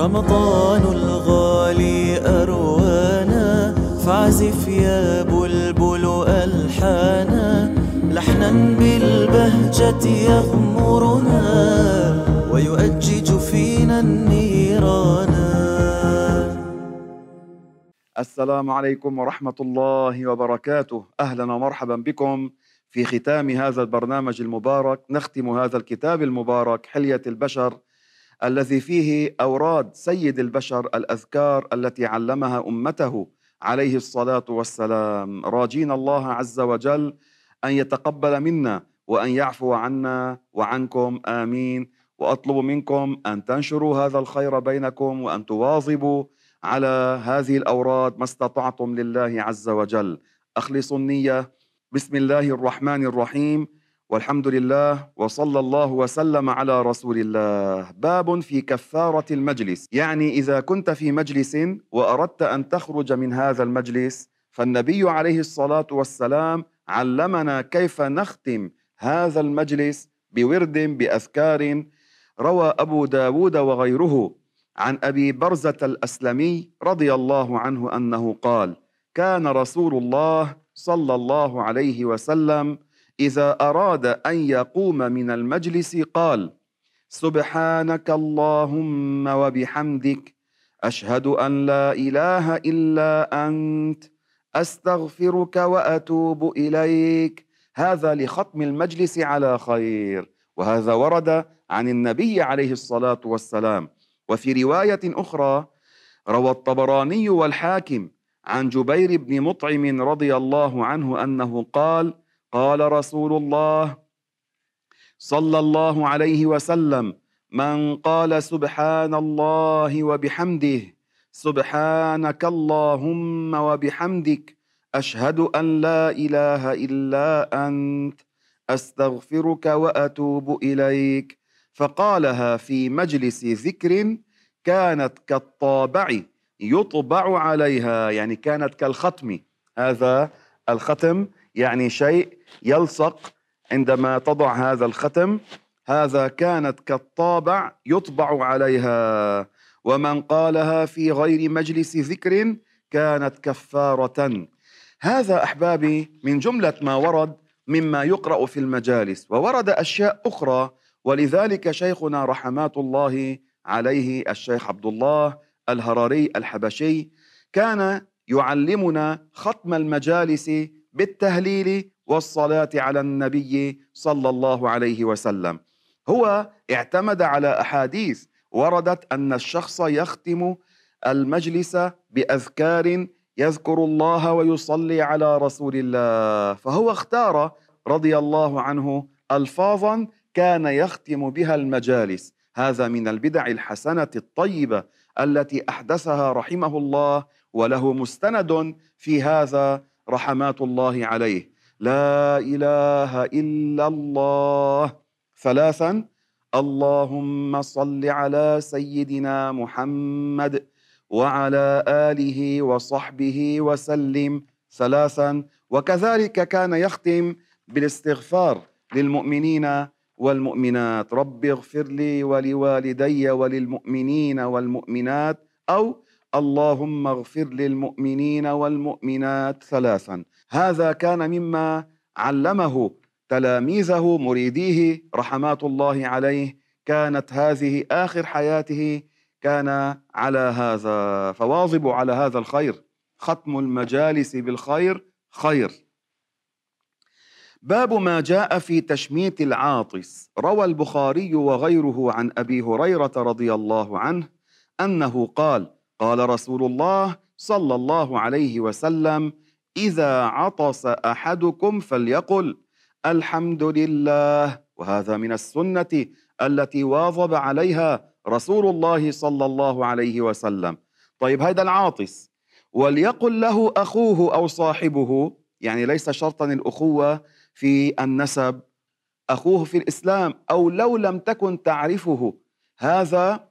رمضان الغالي أروانا فاعزف يا بلبل ألحانا. لحنا بالبهجة يغمرنا ويؤجج فينا النيران السلام عليكم ورحمة الله وبركاته. أهلا ومرحبا بكم في ختام هذا البرنامج المبارك. نختم هذا الكتاب المبارك حلية البشر. الذي فيه أوراد سيد البشر الأذكار التي علمها أمته عليه الصلاة والسلام. راجين الله عز وجل أن يتقبل منا وأن يعفو عنا وعنكم. آمين. وأطلب منكم أن تنشروا هذا الخير بينكم وأن تواظبوا على هذه الأوراد ما استطعتم لله عز وجل. أخلصوا النية. بسم الله الرحمن الرحيم. والحمد لله وصلى الله وسلم على رسول الله. باب في كفارة المجلس. يعني إذا كنت في مجلس وأردت أن تخرج من هذا المجلس فالنبي عليه الصلاة والسلام علمنا كيف نختم هذا المجلس بورد بأذكار. روى أبو داود وغيره عن أبي برزة الأسلمي رضي الله عنه أنه قال كان رسول الله صلى الله عليه وسلم إذا أراد أن يقوم من المجلس قال سبحانك اللهم وبحمدك أشهد أن لا إله إلا أنت أستغفرك وأتوب إليك. هذا لختم المجلس على خير. وهذا ورد عن النبي عليه الصلاة والسلام. وفي رواية أخرى روى الطبراني والحاكم عن جبير بن مطعم رضي الله عنه أنه قال قال رسول الله صلى الله عليه وسلم من قال سبحان الله وبحمده سبحانك اللهم وبحمدك أشهد أن لا إله إلا أنت أستغفرك وأتوب إليك. فقالها في مجلس ذكر كانت كالطابع يطبع عليها. يعني كانت كالختم. هذا الختم يعني شيء يلصق عندما تضع هذا الختم. هذا كانت كالطابع يطبع عليها. ومن قالها في غير مجلس ذكر كانت كفارة. هذا أحبابي من جملة ما ورد مما يقرأ في المجالس. وورد أشياء أخرى ولذلك شيخنا رحمات الله عليه الشيخ عبد الله الهراري الحبشي كان يعلمنا ختم المجالس بالتهليل والصلاة على النبي صلى الله عليه وسلم. هو اعتمد على أحاديث وردت أن الشخص يختم المجلس بأذكار يذكر الله ويصلي على رسول الله. فهو اختار رضي الله عنه الفاظا كان يختم بها المجالس. هذا من البدع الحسنة الطيبة التي أحدثها رحمه الله وله مستند في هذا رحمات الله عليه. لا إله إلا الله. ثلاثا اللهم صل على سيدنا محمد وعلى آله وصحبه وسلم. ثلاثا وكذلك كان يختم بالاستغفار للمؤمنين والمؤمنات. رب اغفر لي ولوالدي وللمؤمنين والمؤمنات أو اللهم اغفر للمؤمنين والمؤمنات. ثلاثا هذا كان مما علمه تلاميذه مريديه رحمات الله عليه كانت هذه آخر حياته كان على هذا فواظبوا على هذا الخير. ختم المجالس بالخير خير. باب ما جاء في تشميت العاطس. روى البخاري وغيره عن أبي هريرة رضي الله عنه أنه قال قال رسول الله صلى الله عليه وسلم إذا عطس أحدكم فليقل الحمد لله وهذا من السنة التي واظب عليها رسول الله صلى الله عليه وسلم. طيب هذا العاطس وليقل له أخوه أو صاحبه يعني ليس شرطا الأخوة في النسب أخوه في الإسلام أو لو لم تكن تعرفه. هذا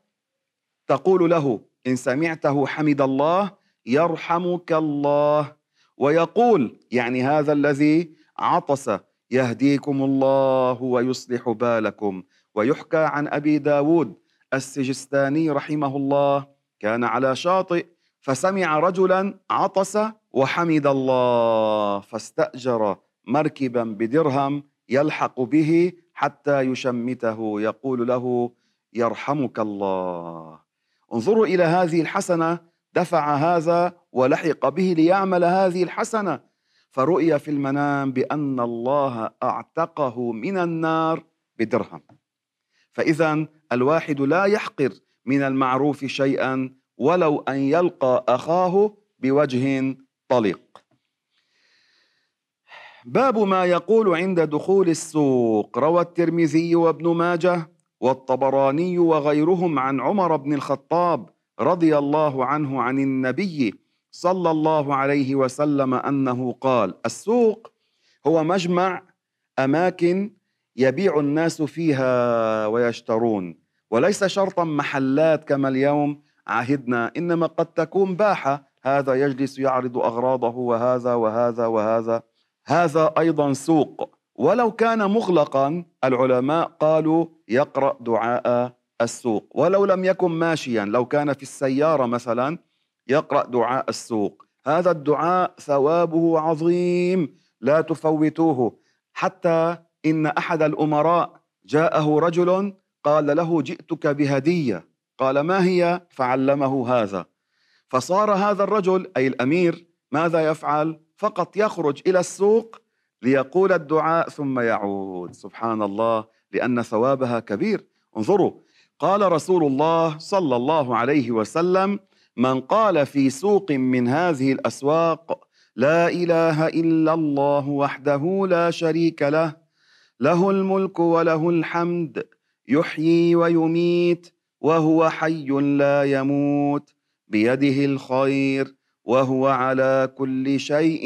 تقول له إن سمعته حمد الله يرحمك الله. ويقول يعني هذا الذي عطس يهديكم الله ويصلح بالكم. ويحكى عن أبي داود السجستاني رحمه الله كان على شاطئ فسمع رجلا عطس وحمد الله فاستأجر مركبا بدرهم يلحق به حتى يشمته يقول له يرحمك الله. انظروا إلى هذه الحسنة دفع هذا ولحق به ليعمل هذه الحسنة. فرؤي في المنام بأن الله أعتقه من النار بدرهم. فاذا الواحد لا يحقر من المعروف شيئا ولو أن يلقى أخاه بوجه طلق باب ما يقول عند دخول السوق روى الترمذي وابن ماجه والطبراني وغيرهم عن عمر بن الخطاب رضي الله عنه عن النبي صلى الله عليه وسلم أنه قال السوق هو مجمع أماكن يبيع الناس فيها ويشترون وليس شرطا محلات كما اليوم عهدنا إنما قد تكون باحة هذا يجلس يعرض أغراضه وهذا وهذا وهذا هذا أيضا سوق. ولو كان مغلقا العلماء قالوا يقرأ دعاء السوق. ولو لم يكن ماشيا لو كان في السيارة مثلا يقرأ دعاء السوق. هذا الدعاء ثوابه عظيم لا تفوتوه. حتى إن أحد الأمراء جاءه رجل قال له جئتك بهدية. قال ما هي؟ فعلمه هذا. فصار هذا الرجل أي الأمير ماذا يفعل؟ فقط يخرج إلى السوق ليقول الدعاء ثم يعود. سبحان الله لأن ثوابها كبير. انظروا قال رسول الله صلى الله عليه وسلم من قال في سوق من هذه الأسواق لا إله إلا الله وحده لا شريك له له الملك وله الحمد يحيي ويميت وهو حي لا يموت بيده الخير وهو على كل شيء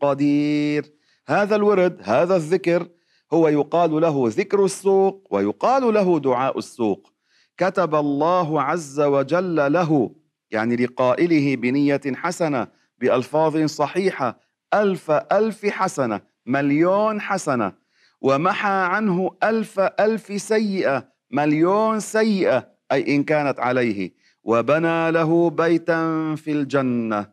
قدير. هذا الورد هذا الذكر هو يقال له ذكر السوق ويقال له دعاء السوق. كتب الله عز وجل له يعني لقائله بنية حسنة بألفاظ صحيحة ألف ألف حسنة مليون حسنة. ومحى عنه ألف ألف سيئة مليون سيئة أي إن كانت عليه. وبنى له بيتا في الجنة.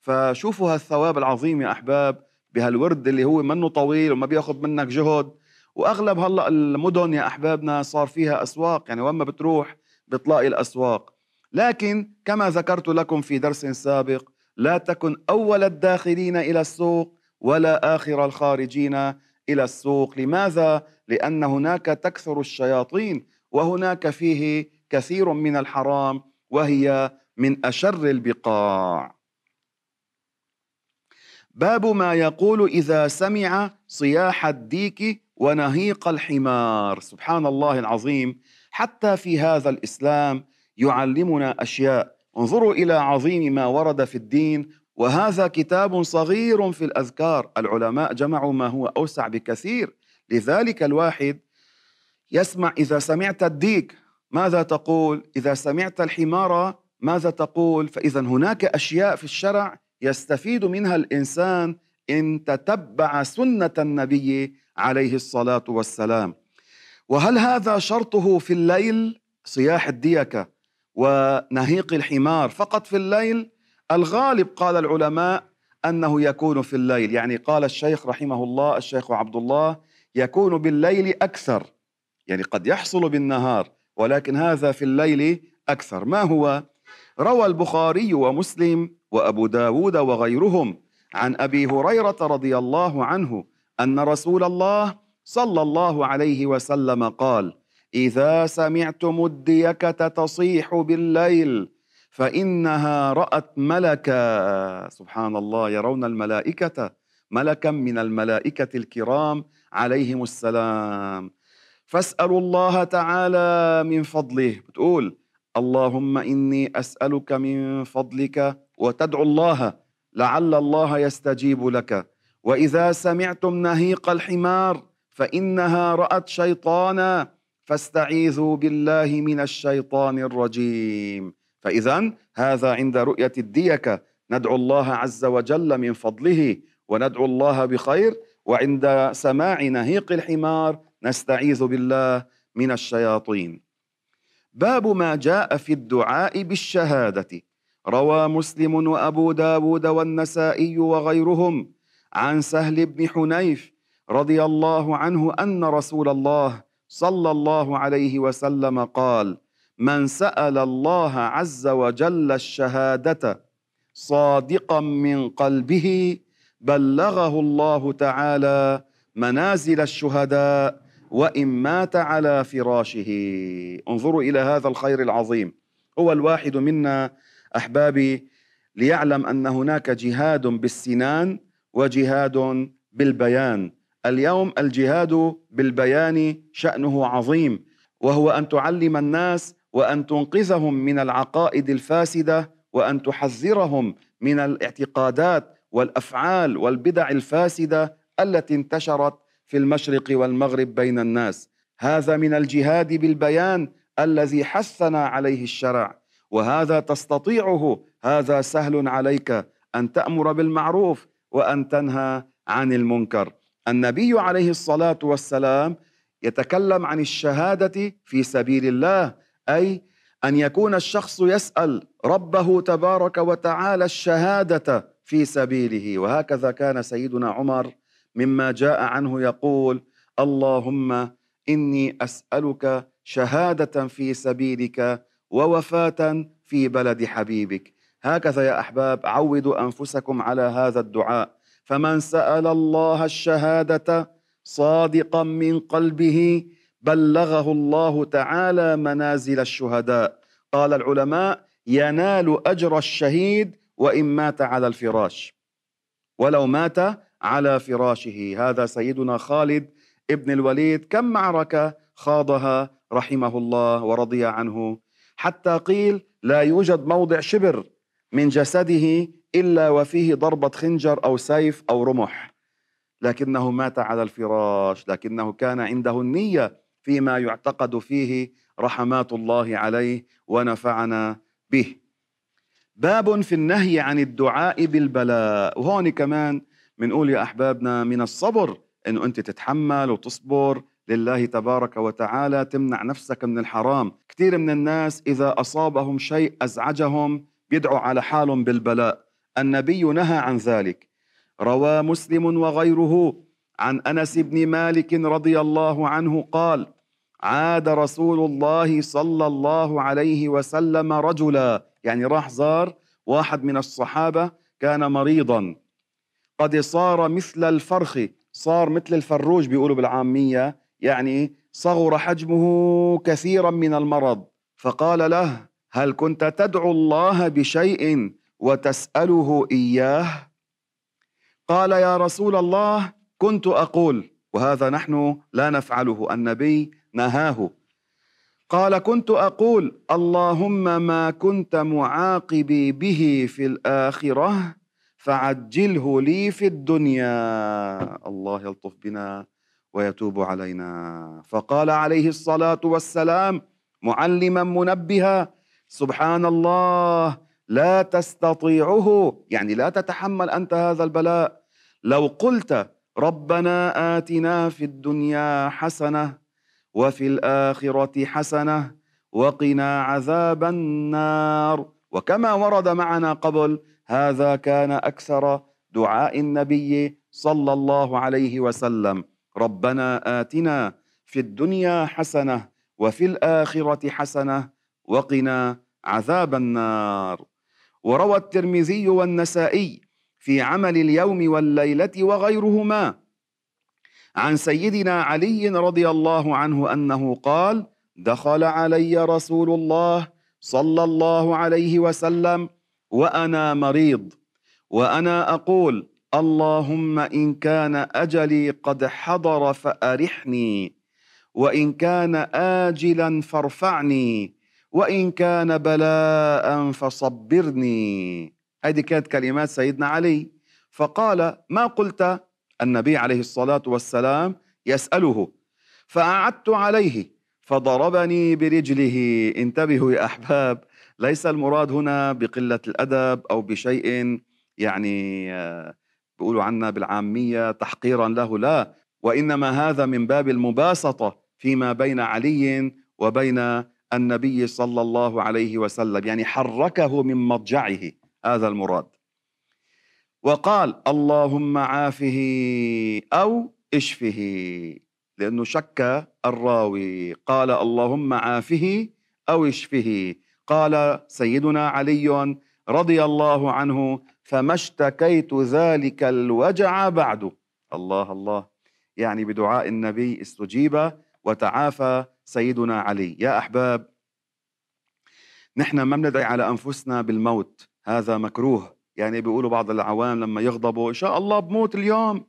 فشوفوا هالثواب العظيم يا أحباب بهالورد اللي هو منه طويل وما بياخذ منك جهد. واغلب هلا المدن يا أحبابنا صار فيها أسواق يعني وين ما بتروح بتلاقي الأسواق. لكن كما ذكرت لكم في درس سابق لا تكن أول الداخلين إلى السوق ولا آخر الخارجين إلى السوق. لماذا؟ لأن هناك تكثر الشياطين وهناك فيه كثير من الحرام وهي من أشر البقاع. باب ما يقول إذا سمع صياح الديك ونهيق الحمار. سبحان الله العظيم. حتى في هذا الإسلام يعلمنا أشياء. انظروا إلى عظيم ما ورد في الدين. وهذا كتاب صغير في الأذكار. العلماء جمعوا ما هو أوسع بكثير. لذلك الواحد يسمع إذا سمعت الديك ماذا تقول؟ إذا سمعت الحمار ماذا تقول؟ فإذا هناك أشياء في الشرع يستفيد منها الإنسان إن تتبع سنة النبي عليه الصلاة والسلام. وهل هذا شرطه في الليل؟ صياح الديكة ونهيق الحمار. فقط في الليل؟ الغالب قال العلماء أنه يكون في الليل. يعني قال الشيخ رحمه الله الشيخ عبد الله يكون بالليل أكثر. يعني قد يحصل بالنهار ولكن هذا في الليل أكثر. ما هو؟ روى البخاري ومسلم وأبو داود وغيرهم عن أبي هريرة رضي الله عنه أن رسول الله صلى الله عليه وسلم قال إذا سمعتم الديكة تصيح بالليل فإنها رأت ملكا. سبحان الله يرون الملائكة ملكا من الملائكة الكرام عليهم السلام. فاسألوا الله تعالى من فضله. بتقول اللهم إني أسألك من فضلك وتدعو الله لعل الله يستجيب لك. وإذا سمعتم نهيق الحمار فإنها رأت شيطانا فاستعيذوا بالله من الشيطان الرجيم. فاذا هذا عند رؤية الديكه ندعو الله عز وجل من فضله وندعو الله بخير. وعند سماع نهيق الحمار نستعيذ بالله من الشياطين. باب ما جاء في الدعاء بالشهادة. روى مسلم وأبو داود والنسائي وغيرهم عن سهل بن حنيف رضي الله عنه أن رسول الله صلى الله عليه وسلم قال من سأل الله عز وجل الشهادة صادقا من قلبه بلغه الله تعالى منازل الشهداء وإن مات على فراشه. انظروا إلى هذا الخير العظيم. هو الواحد منا أحبابي ليعلم أن هناك جهاد بالسنان وجهاد بالبيان. اليوم الجهاد بالبيان شأنه عظيم وهو أن تعلم الناس وأن تنقذهم من العقائد الفاسدة وأن تحذرهم من الاعتقادات والأفعال والبدع الفاسدة التي انتشرت في المشرق والمغرب بين الناس. هذا من الجهاد بالبيان الذي حثنا عليه الشرع وهذا تستطيعه. هذا سهل عليك أن تأمر بالمعروف وأن تنهى عن المنكر. النبي عليه الصلاة والسلام يتكلم عن الشهادة في سبيل الله أي أن يكون الشخص يسأل ربه تبارك وتعالى الشهادة في سبيله. وهكذا كان سيدنا عمر مما جاء عنه يقول اللهم إني أسألك شهادة في سبيلك ووفاة في بلد حبيبك. هكذا يا أحباب عودوا أنفسكم على هذا الدعاء. فمن سأل الله الشهادة صادقا من قلبه بلغه الله تعالى منازل الشهداء. قال العلماء ينال أجر الشهيد وإن مات على الفراش. ولو مات على فراشه. هذا سيدنا خالد ابن الوليد كم معركة خاضها رحمه الله ورضي عنه. حتى قيل لا يوجد موضع شبر. من جسده إلا وفيه ضربة خنجر أو سيف أو رمح. لكنه مات على الفراش لكنه كان عنده النية فيما يعتقد فيه رحمات الله عليه ونفعنا به. باب في النهي عن الدعاء بالبلاء وهون كمان بنقول يا أحبابنا من الصبر انه أنت تتحمل وتصبر لله تبارك وتعالى تمنع نفسك من الحرام. كثير من الناس إذا أصابهم شيء أزعجهم بيدعوا على حالهم بالبلاء. النبي نهى عن ذلك. روى مسلم وغيره عن أنس بن مالك رضي الله عنه قال عاد رسول الله صلى الله عليه وسلم رجلا يعني راح زار واحد من الصحابة كان مريضا. قد صار مثل الفرخ صار مثل الفروج بيقولوا بالعامية يعني صغر حجمه كثيرا من المرض. فقال له هل كنت تدعو الله بشيء وتسأله إياه؟ قال يا رسول الله كنت أقول وهذا نحن لا نفعله النبي نهاه. قال كنت أقول اللهم ما كنت معاقبي به في الآخرة فعجله لي في الدنيا. الله يلطف بنا ويتوب علينا. فقال عليه الصلاة والسلام معلما منبها سبحان الله لا تستطيعه. يعني لا تتحمل أنت هذا البلاء. لو قلت ربنا آتنا في الدنيا حسنة وفي الآخرة حسنة وقنا عذاب النار. وكما ورد معنا قبل هذا كان أكثر دعاء النبي صلى الله عليه وسلم. ربنا آتنا في الدنيا حسنة وفي الآخرة حسنة وقنا عذاب النار. وروى الترمذي والنسائي في عمل اليوم والليلة وغيرهما عن سيدنا علي رضي الله عنه أنه قال دخل علي رسول الله صلى الله عليه وسلم وأنا مريض وأنا أقول اللهم إن كان أجلي قد حضر فأرحني وإن كان اجلا فارفعني وإن كان بلاء فصبرني. هذه كانت كلمات سيدنا علي. فقال ما قلت النبي عليه الصلاة والسلام يسأله؟ فأعدت عليه فضربني برجله. انتبهوا يا أحباب ليس المراد هنا بقلة الأدب أو بشيء يعني آه، بيقولوا عنا بالعامية تحقيرا له لا. وإنما هذا من باب المباسطة فيما بين علي وبين النبي صلى الله عليه وسلم يعني حركه من مضجعه هذا المراد. وقال اللهم عافه أو اشفه. لأنه شك الراوي. قال اللهم عافه أو اشفه. قال سيدنا علي رضي الله عنه فما اشتكيت ذلك الوجع بعد. الله الله. يعني بدعاء النبي استجيب وتعافى سيدنا علي. يا أحباب نحن ما بندعي على أنفسنا بالموت هذا مكروه. يعني بيقولوا بعض العوام لما يغضبوا إن شاء الله بموت اليوم.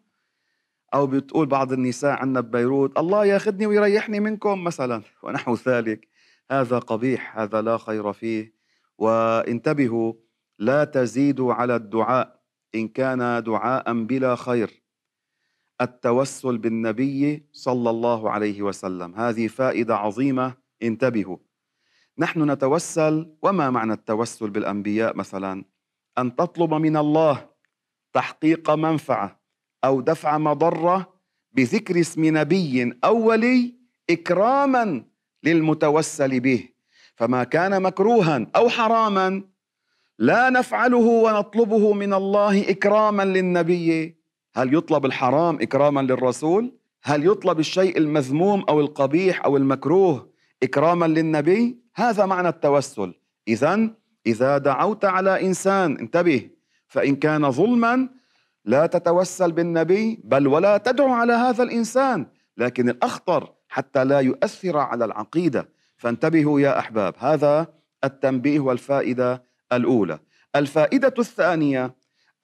أو بتقول بعض النساء عنا ببيروت الله ياخذني ويريحني منكم. مثلا ونحو ذلك. هذا قبيح هذا لا خير فيه. وانتبهوا لا تزيدوا على الدعاء إن كان دعاء بلا خير. التوسل بالنبي صلى الله عليه وسلم. هذه فائدة عظيمة. انتبهوا. نحن نتوسل وما معنى التوسل بالأنبياء مثلا؟ أن تطلب من الله تحقيق منفعة أو دفع مضرة بذكر اسم نبي أو ولي إكراما للمتوسل به. فما كان مكروها أو حراما لا نفعله ونطلبه من الله إكراما للنبي. هل يطلب الحرام إكراما للرسول؟ هل يطلب الشيء المذموم أو القبيح أو المكروه إكراما للنبي؟ هذا معنى التوسل. اذا إذا دعوت على إنسان انتبه فإن كان ظلما لا تتوسل بالنبي بل ولا تدعو على هذا الإنسان لكن الأخطر حتى لا يؤثر على العقيدة. فانتبهوا يا أحباب هذا التنبيه والفائدة الأولى. الفائدة الثانية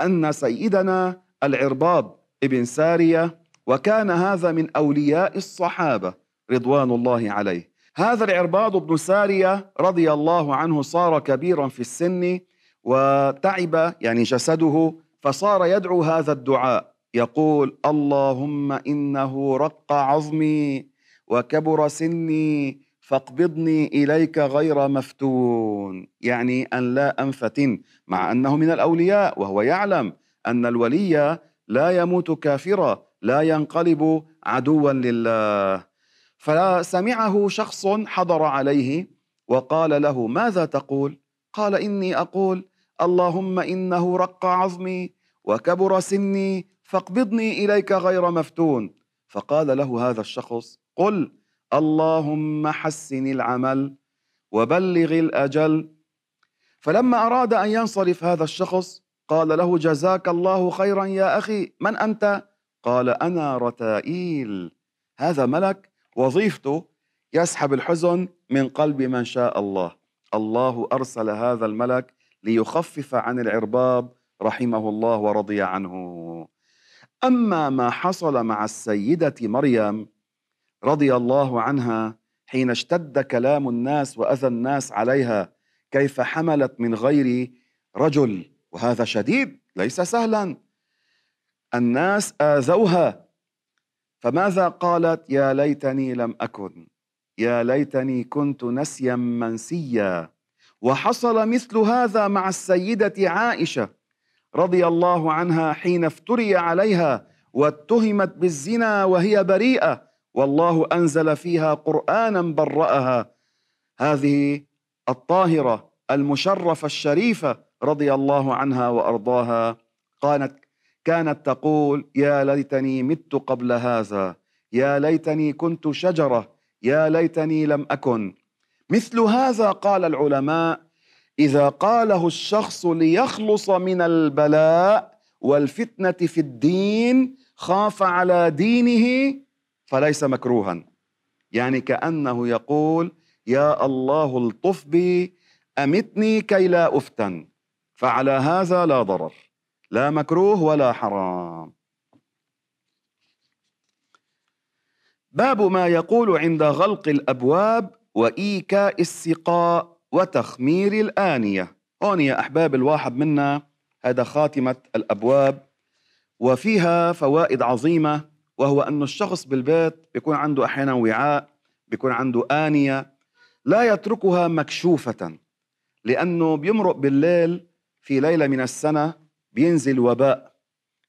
أن سيدنا العرباض ابن سارية وكان هذا من أولياء الصحابة رضوان الله عليه. هذا العرباض بن سارية رضي الله عنه صار كبيرا في السن وتعب يعني جسده فصار يدعو هذا الدعاء. يقول اللهم إنه رق عظمي وكبر سني فاقبضني إليك غير مفتون. يعني أن لا انفتن مع أنه من الأولياء وهو يعلم أن الولي لا يموت كافرا لا ينقلب عدوا لله. فسمعه شخص حضر عليه وقال له ماذا تقول؟ قال إني أقول اللهم إنه رق عظمي وكبر سني فاقبضني إليك غير مفتون. فقال له هذا الشخص قل اللهم حسن العمل وبلغ الأجل. فلما أراد أن ينصرف هذا الشخص قال له جزاك الله خيرا يا أخي. من أنت? قال أنا رتائيل. هذا ملك وظيفته يسحب الحزن من قلب من شاء الله. الله أرسل هذا الملك ليخفف عن العرباب رحمه الله ورضي عنه. أما ما حصل مع السيدة مريم رضي الله عنها حين اشتد كلام الناس وأذى الناس عليها كيف حملت من غير رجل وهذا شديد ليس سهلا. الناس آذوها. فماذا قالت؟ يا ليتني لم أكن. يا ليتني كنت نسيا منسيا. وحصل مثل هذا مع السيدة عائشة رضي الله عنها حين افتري عليها واتهمت بالزنا وهي بريئة. والله أنزل فيها قرانا برأها. هذه الطاهرة المشرفة الشريفة رضي الله عنها وأرضاها كانت كانت تقول يا ليتني مت قبل هذا يا ليتني كنت شجرة يا ليتني لم أكن. مثل هذا قال العلماء إذا قاله الشخص ليخلص من البلاء والفتنة في الدين خاف على دينه فليس مكروها. يعني كأنه يقول يا الله الطف بي أمتني كي لا أفتن. فعلى هذا لا ضرر لا مكروه ولا حرام. باب ما يقول عند غلق الأبواب وإيكاء السقاء وتخمير الآنية. هون يا أحباب الواحد منا هذا خاتمة الأبواب وفيها فوائد عظيمة وهو أن الشخص بالبيت بيكون عنده أحيانا وعاء بيكون عنده آنية لا يتركها مكشوفة لأنه بيمرق بالليل في ليلة من السنة بينزل وباء.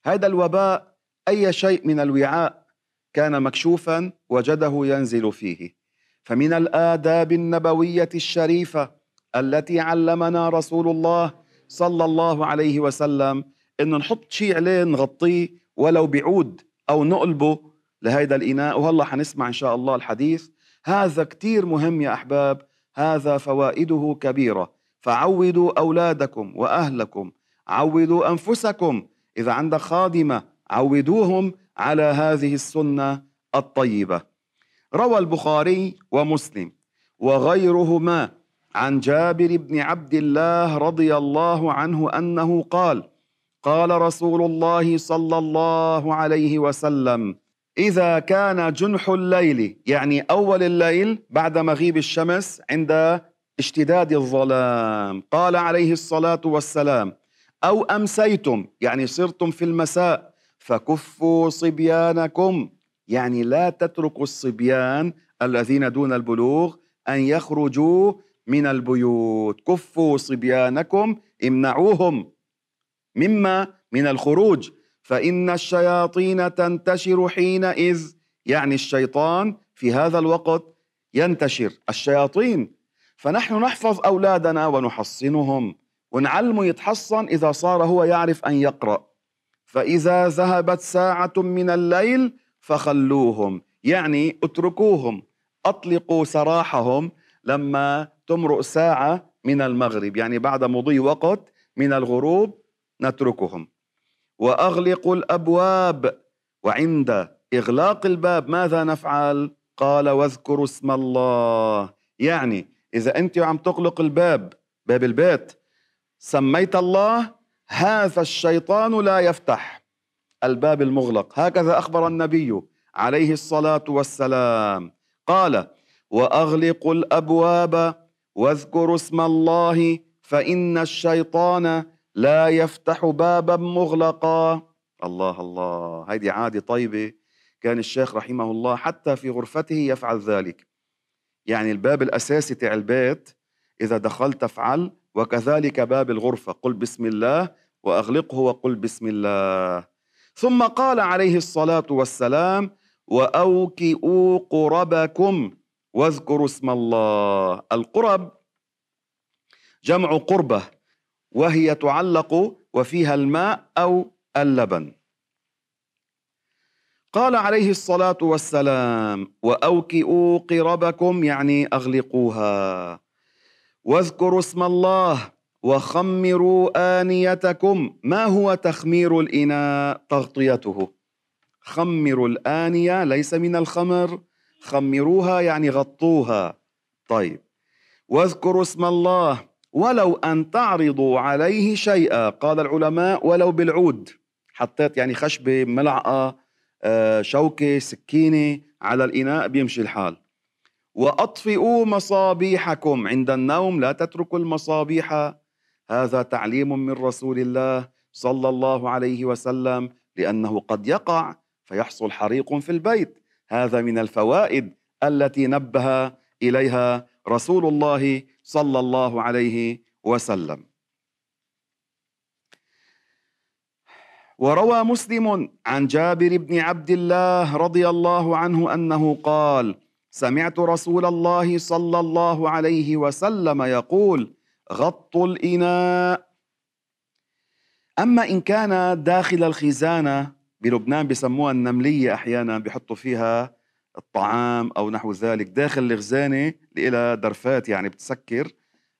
هذا الوباء أي شيء من الوعاء كان مكشوفا وجده ينزل فيه. فمن الآداب النبوية الشريفة التي علمنا رسول الله صلى الله عليه وسلم إن نحط شيء عليه نغطيه ولو بعود أو نقلبه لهيدا الإناء. وهلا حنسمع إن شاء الله الحديث. هذا كتير مهم يا أحباب. هذا فوائده كبيرة. فعودوا أولادكم وأهلكم. عودوا أنفسكم. إذا عندك خادمة عودوهم على هذه السنة الطيبة. روى البخاري ومسلم. وغيرهما عن جابر بن عبد الله رضي الله عنه أنه قال قال رسول الله صلى الله عليه وسلم إذا كان جنح الليل يعني أول الليل بعد مغيب الشمس عند اشتداد الظلام. قال عليه الصلاة والسلام أو أمسيتم يعني صرتم في المساء فكفوا صبيانكم. يعني لا تتركوا الصبيان الذين دون البلوغ أن يخرجوا من البيوت. كفوا صبيانكم امنعوهم مما من الخروج. فإن الشياطين تنتشر حينئذ يعني الشيطان في هذا الوقت ينتشر. الشياطين فنحن نحفظ أولادنا ونحصنهم ونعلمه يتحصن إذا صار هو يعرف أن يقرأ فإذا ذهبت ساعة من الليل فخلوهم يعني اتركوهم أطلقوا سراحهم لما تمرق ساعة من المغرب يعني بعد مضي وقت من الغروب نتركهم وأغلقوا الأبواب وعند إغلاق الباب ماذا نفعل؟ قال واذكروا اسم الله يعني إذا أنت عم تغلق الباب باب البيت. سميت الله هذا الشيطان لا يفتح. الباب المغلق. هكذا أخبر النبي عليه الصلاة والسلام. قال وأغلقوا الأبواب واذكروا اسم الله فإن الشيطان لا يفتح بابا مغلقا. الله الله. هذه عادة طيبة. كان الشيخ رحمه الله حتى في غرفته يفعل ذلك. يعني الباب الأساسي تاع البيت إذا دخلت افعل وكذلك باب الغرفة قل بسم الله وأغلقه وقل بسم الله. ثم قال عليه الصلاة والسلام وأوكئوا قربكم واذكروا اسم الله. القرب جمع قربة وهي تعلق وفيها الماء أو اللبن. قال عليه الصلاة والسلام وأوكئوا قربكم يعني أغلقوها. واذكروا اسم الله وخمروا آنيتكم. ما هو تخمير الإناء؟ تغطيته. خمروا الآنية ليس من الخمر. خمروها يعني غطوها. طيب. واذكروا اسم الله ولو أن تعرضوا عليه شيئا. قال العلماء ولو بالعود. حطيت يعني خشبة ملعقة شوكة سكينة على الإناء بيمشي الحال. وأطفئوا مصابيحكم. عند النوم لا تتركوا المصابيح. هذا تعليم من رسول الله صلى الله عليه وسلم لأنه قد يقع فيحصل حريق في البيت. هذا من الفوائد التي نبه إليها رسول الله صلى الله عليه وسلم. وروى مسلم عن جابر بن عبد الله رضي الله عنه أنه قال سمعت رسول الله صلى الله عليه وسلم يقول غطوا الإناء. أما إن كان داخل الخزانة بلبنان بسموها النملية أحيانا بحطوا فيها الطعام أو نحو ذلك داخل الخزانة إلى درفات يعني بتسكر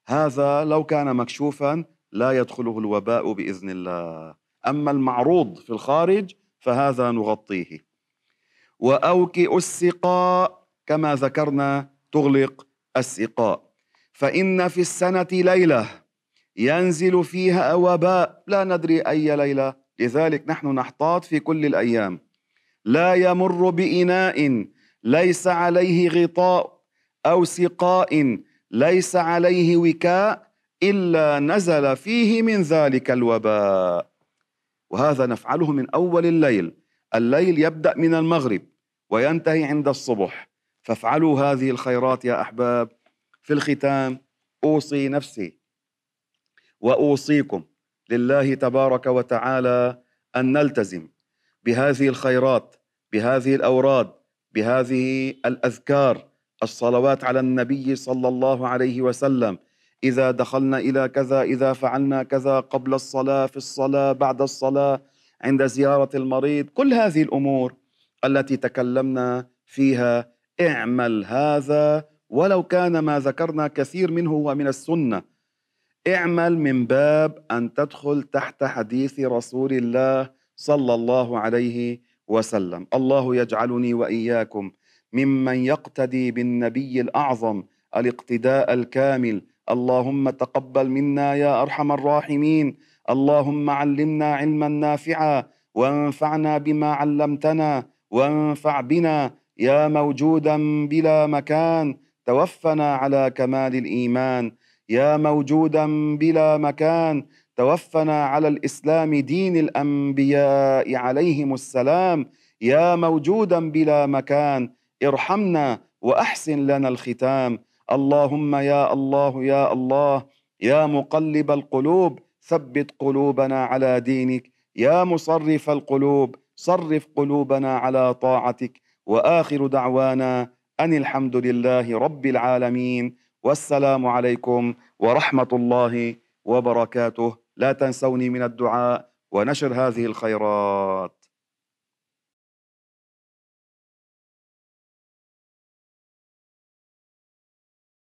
هذا لو كان مكشوفا لا يدخله الوباء بإذن الله. أما المعروض في الخارج فهذا نغطيه. وأوكئ السقاء كما ذكرنا تغلق السقاء. فإن في السنة ليلة ينزل فيها وباء لا ندري أي ليلة. لذلك نحن نحتاط في كل الأيام. لا يمر بإناء ليس عليه غطاء أو سقاء ليس عليه وكاء إلا نزل فيه من ذلك الوباء. وهذا نفعله من أول الليل. الليل يبدأ من المغرب وينتهي عند الصبح. فافعلوا هذه الخيرات يا أحباب في الختام. أوصي نفسي وأوصيكم لله تبارك وتعالى أن نلتزم بهذه الخيرات بهذه الأوراد بهذه الأذكار الصلوات على النبي صلى الله عليه وسلم. إذا دخلنا إلى كذا إذا فعلنا كذا قبل الصلاة في الصلاة بعد الصلاة عند زيارة المريض كل هذه الأمور التي تكلمنا فيها اعمل هذا ولو كان ما ذكرنا كثير منه هو من السنة. اعمل من باب أن تدخل تحت حديث رسول الله صلى الله عليه وسلم. الله يجعلني وإياكم ممن يقتدي بالنبي الأعظم الاقتداء الكامل اللهم تقبل منا يا أرحم الراحمين. اللهم علمنا علما نافعا وانفعنا بما علمتنا وانفع بنا يا موجودا بلا مكان. توفنا على كمال الإيمان. يا موجودا بلا مكان. توفنا على الإسلام دين الأنبياء عليهم السلام. يا موجودا بلا مكان. ارحمنا وأحسن لنا الختام. اللهم يا الله يا الله يا مقلب القلوب ثبت قلوبنا على دينك. يا مصرف القلوب صرف قلوبنا على طاعتك. وآخر دعوانا أن الحمد لله رب العالمين. والسلام عليكم ورحمة الله وبركاته. لا تنسوني من الدعاء ونشر هذه الخيرات.